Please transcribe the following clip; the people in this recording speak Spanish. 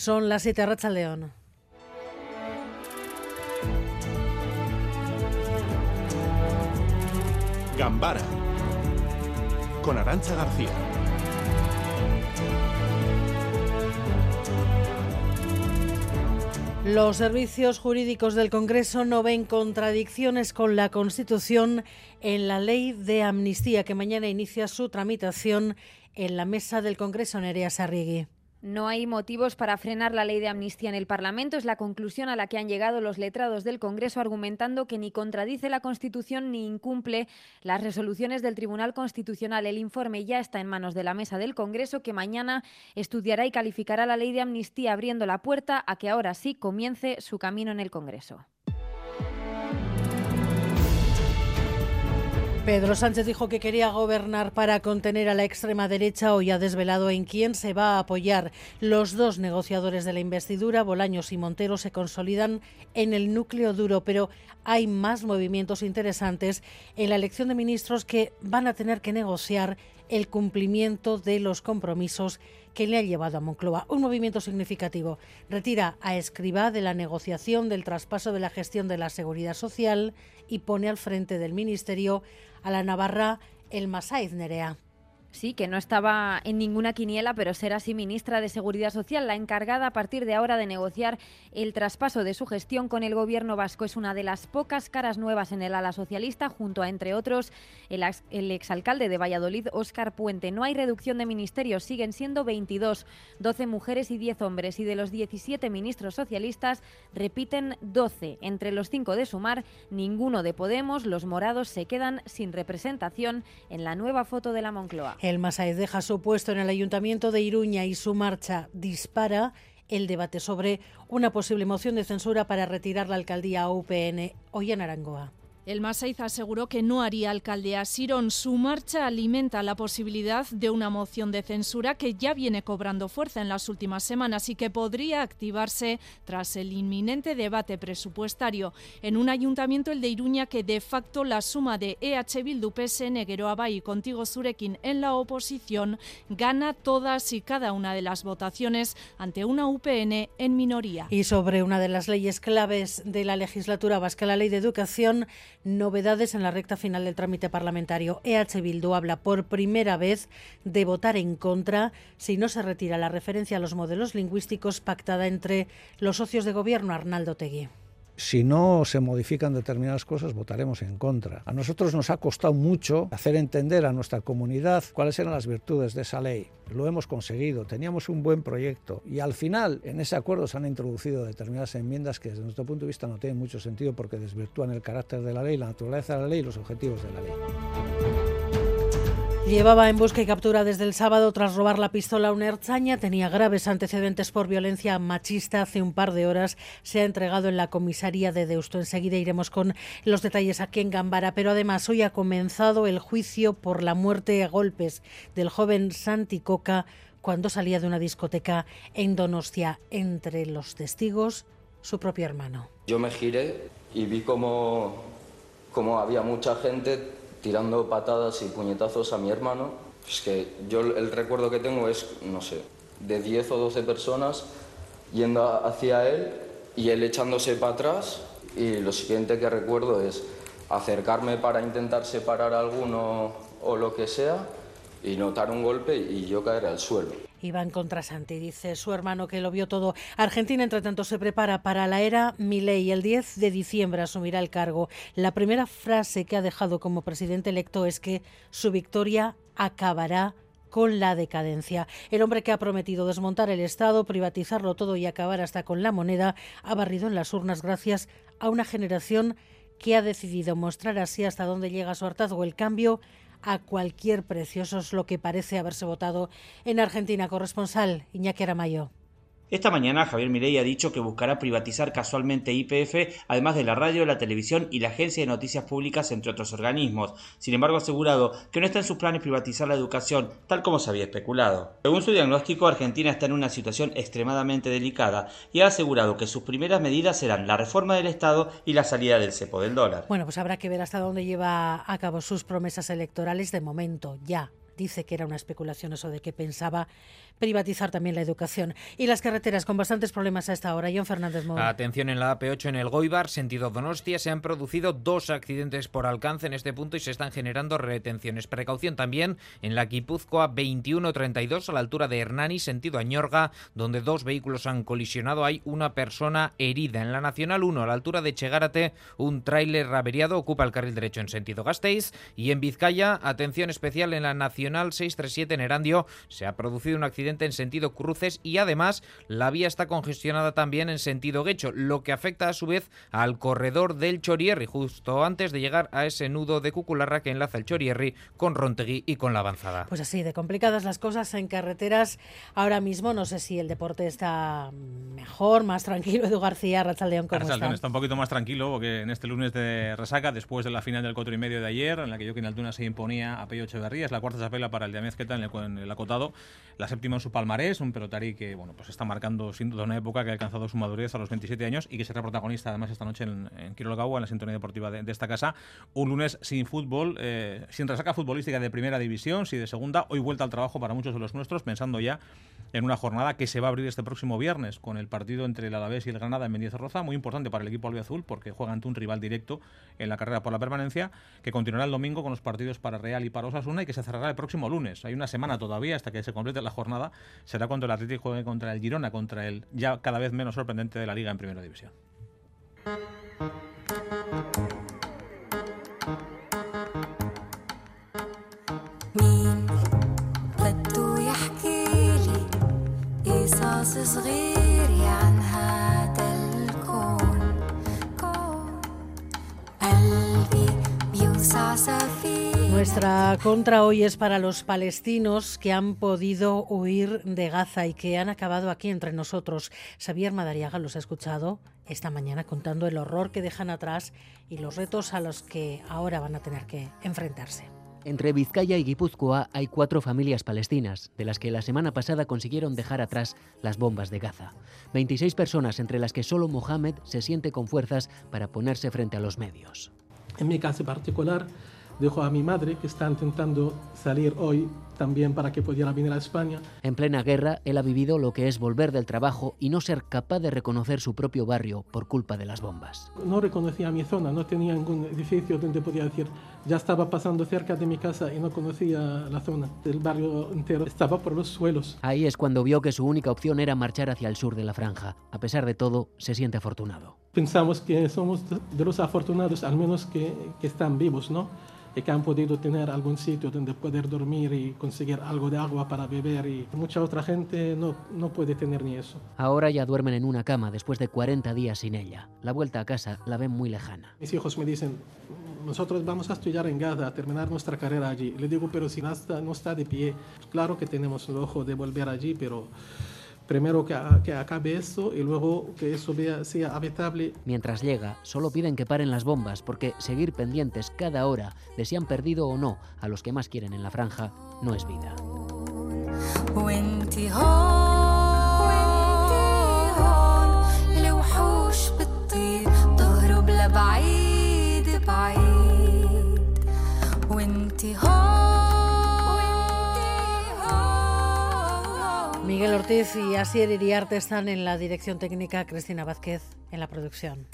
Son las 7 Racha León. Gambara con Arancha García. Los servicios jurídicos del Congreso no ven contradicciones con la Constitución en la ley de amnistía que mañana inicia su tramitación en la mesa del Congreso Nerea Sarrigui. No hay motivos para frenar la ley de amnistía en el Parlamento. Es la conclusión a la que han llegado los letrados del Congreso, argumentando que ni contradice la Constitución ni incumple las resoluciones del Tribunal Constitucional. El informe ya está en manos de la mesa del Congreso, que mañana estudiará y calificará la ley de amnistía, abriendo la puerta a que ahora sí comience su camino en el Congreso. Pedro Sánchez dijo que quería gobernar para contener a la extrema derecha. Hoy ha desvelado en quién se va a apoyar. Los dos negociadores de la investidura, Bolaños y Montero, se consolidan en el núcleo duro, pero hay más movimientos interesantes en la elección de ministros que van a tener que negociar el cumplimiento de los compromisos que le ha llevado a Moncloa. Un movimiento significativo. Retira a Escribá de la negociación del traspaso de la gestión de la seguridad social y pone al frente del Ministerio a la Navarra el Masaiz Nerea. Sí, que no estaba en ninguna quiniela, pero será así ministra de Seguridad Social, la encargada a partir de ahora de negociar el traspaso de su gestión con el gobierno vasco. Es una de las pocas caras nuevas en el ala socialista, junto a, entre otros, el, el exalcalde de Valladolid, Óscar Puente. No hay reducción de ministerios, siguen siendo 22, 12 mujeres y 10 hombres. Y de los 17 ministros socialistas, repiten 12. Entre los cinco de Sumar, ninguno de Podemos. Los morados se quedan sin representación en la nueva foto de la Moncloa. El Masaez deja su puesto en el Ayuntamiento de Iruña y su marcha dispara el debate sobre una posible moción de censura para retirar la alcaldía a UPN hoy en Arangoa. El Masaiz aseguró que no haría alcalde a Sirón. Su marcha alimenta la posibilidad de una moción de censura que ya viene cobrando fuerza en las últimas semanas y que podría activarse tras el inminente debate presupuestario en un ayuntamiento, el de Iruña, que de facto la suma de EH Bildu, PSN, Geroa y Contigo Surekin en la oposición gana todas y cada una de las votaciones ante una UPN en minoría. Y sobre una de las leyes claves de la legislatura vasca, la ley de educación, novedades en la recta final del trámite parlamentario. EH Bildu habla por primera vez de votar en contra si no se retira la referencia a los modelos lingüísticos pactada entre los socios de gobierno Arnaldo Tegui si no se modifican determinadas cosas, votaremos en contra. A nosotros nos ha costado mucho hacer entender a nuestra comunidad cuáles eran las virtudes de esa ley. Lo hemos conseguido, teníamos un buen proyecto y al final en ese acuerdo se han introducido determinadas enmiendas que desde nuestro punto de vista no tienen mucho sentido porque desvirtúan el carácter de la ley, la naturaleza de la ley y los objetivos de la ley. Llevaba en busca y captura desde el sábado tras robar la pistola a una erzaña. Tenía graves antecedentes por violencia machista. Hace un par de horas se ha entregado en la comisaría de Deusto. Enseguida iremos con los detalles aquí en Gambara. Pero además hoy ha comenzado el juicio por la muerte a golpes del joven Santi Coca cuando salía de una discoteca en Donostia. Entre los testigos, su propio hermano. Yo me giré y vi como, como había mucha gente tirando patadas y puñetazos a mi hermano. Es que yo el recuerdo que tengo es, no sé, de 10 o 12 personas yendo hacia él y él echándose para atrás y lo siguiente que recuerdo es acercarme para intentar separar a alguno o lo que sea y notar un golpe y yo caer al suelo. Iván Contrasanti dice su hermano que lo vio todo. Argentina, entre tanto, se prepara para la era Milei. El 10 de diciembre asumirá el cargo. La primera frase que ha dejado como presidente electo es que su victoria acabará con la decadencia. El hombre que ha prometido desmontar el Estado, privatizarlo todo y acabar hasta con la moneda, ha barrido en las urnas gracias a una generación que ha decidido mostrar así hasta dónde llega su hartazgo. El cambio a cualquier precio. Es lo que parece haberse votado en Argentina. Corresponsal Iñaki Aramayo. Esta mañana Javier Milei ha dicho que buscará privatizar casualmente IPF, además de la radio, la televisión y la Agencia de Noticias Públicas, entre otros organismos. Sin embargo, ha asegurado que no está en sus planes privatizar la educación, tal como se había especulado. Según su diagnóstico, Argentina está en una situación extremadamente delicada y ha asegurado que sus primeras medidas serán la reforma del Estado y la salida del cepo del dólar. Bueno, pues habrá que ver hasta dónde lleva a cabo sus promesas electorales de momento, ya dice que era una especulación eso de que pensaba privatizar también la educación. Y las carreteras con bastantes problemas a esta hora. John Fernández Mora. Atención en la AP8 en el Goibar, sentido Donostia, se han producido dos accidentes por alcance en este punto y se están generando retenciones. Precaución también en la Guipúzcoa 2132 a la altura de Hernani, sentido Añorga, donde dos vehículos han colisionado. Hay una persona herida. En la Nacional 1 a la altura de Chegárate, un tráiler averiado ocupa el carril derecho en sentido Gasteiz y en Vizcaya, atención especial en la Nacional 637 en Erandio, se ha producido un accidente en sentido cruces y además la vía está congestionada también en sentido Guecho, lo que afecta a su vez al corredor del Chorierri, justo antes de llegar a ese nudo de Cucularra que enlaza el Chorierri con Rontegui y con la avanzada. Pues así, de complicadas las cosas en carreteras. Ahora mismo no sé si el deporte está mejor, más tranquilo. Edu García, Rachaldeón, ¿cómo está? está un poquito más tranquilo porque en este lunes de resaca, después de la final del 4 y medio de ayer, en la que Joaquín Altuna se imponía a Pello Echeverría, es la cuarta chapela para el de Amezqueta en el, en el acotado, la séptima su palmarés, un pelotari que bueno pues está marcando sin duda una época que ha alcanzado su madurez a los 27 años y que será protagonista además esta noche en, en en la sintonía deportiva de, esta casa. Un lunes sin fútbol, eh, sin resaca futbolística de primera división, sí de segunda, hoy vuelta al trabajo para muchos de los nuestros, pensando ya en una jornada que se va a abrir este próximo viernes con el partido entre el Alavés y el Granada en Roza, muy importante para el equipo albiazul porque juega ante un rival directo en la carrera por la permanencia, que continuará el domingo con los partidos para Real y para Osasuna y que se cerrará el próximo lunes. Hay una semana todavía hasta que se complete la jornada. Será cuando el Atlético juegue contra el Girona, contra el ya cada vez menos sorprendente de la Liga en Primera División. Nuestra contra hoy es para los palestinos que han podido huir de Gaza y que han acabado aquí entre nosotros. Xavier Madariaga los ha escuchado esta mañana contando el horror que dejan atrás y los retos a los que ahora van a tener que enfrentarse. Entre Vizcaya y Guipúzcoa hay cuatro familias palestinas, de las que la semana pasada consiguieron dejar atrás las bombas de Gaza. 26 personas, entre las que solo Mohamed se siente con fuerzas para ponerse frente a los medios. En mi caso particular, dejo a mi madre que está intentando salir hoy también para que pudiera venir a España. En plena guerra, él ha vivido lo que es volver del trabajo y no ser capaz de reconocer su propio barrio por culpa de las bombas. No reconocía mi zona, no tenía ningún edificio donde podía decir, ya estaba pasando cerca de mi casa y no conocía la zona. El barrio entero estaba por los suelos. Ahí es cuando vio que su única opción era marchar hacia el sur de la franja. A pesar de todo, se siente afortunado. Pensamos que somos de los afortunados, al menos que, que están vivos, ¿no? y que han podido tener algún sitio donde poder dormir y conseguir algo de agua para beber y mucha otra gente no, no puede tener ni eso. Ahora ya duermen en una cama después de 40 días sin ella. La vuelta a casa la ven muy lejana. Mis hijos me dicen, nosotros vamos a estudiar en Gaza, a terminar nuestra carrera allí. Le digo, pero si no está, no está de pie, claro que tenemos el ojo de volver allí, pero primero que, que, acabe eso y luego que eso sea habitable. Mientras llega, solo piden que paren las bombas porque seguir pendientes cada hora de si han perdido o no a los que más quieren en la franja no es vida. Miguel Ortiz y Asier Iriarte están en la dirección técnica, Cristina Vázquez en la producción.